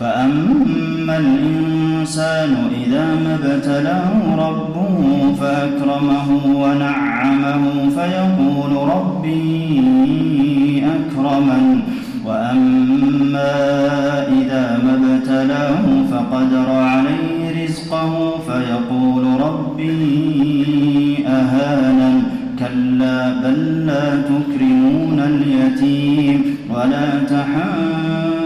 فأما الإنسان إذا ما ابتلاه ربه فأكرمه ونعمه فيقول ربي أكرمن وأما إذا ما ابتلاه فقدر عليه رزقه فيقول ربي أهانن كلا بل لا تكرمون اليتيم ولا تحاضون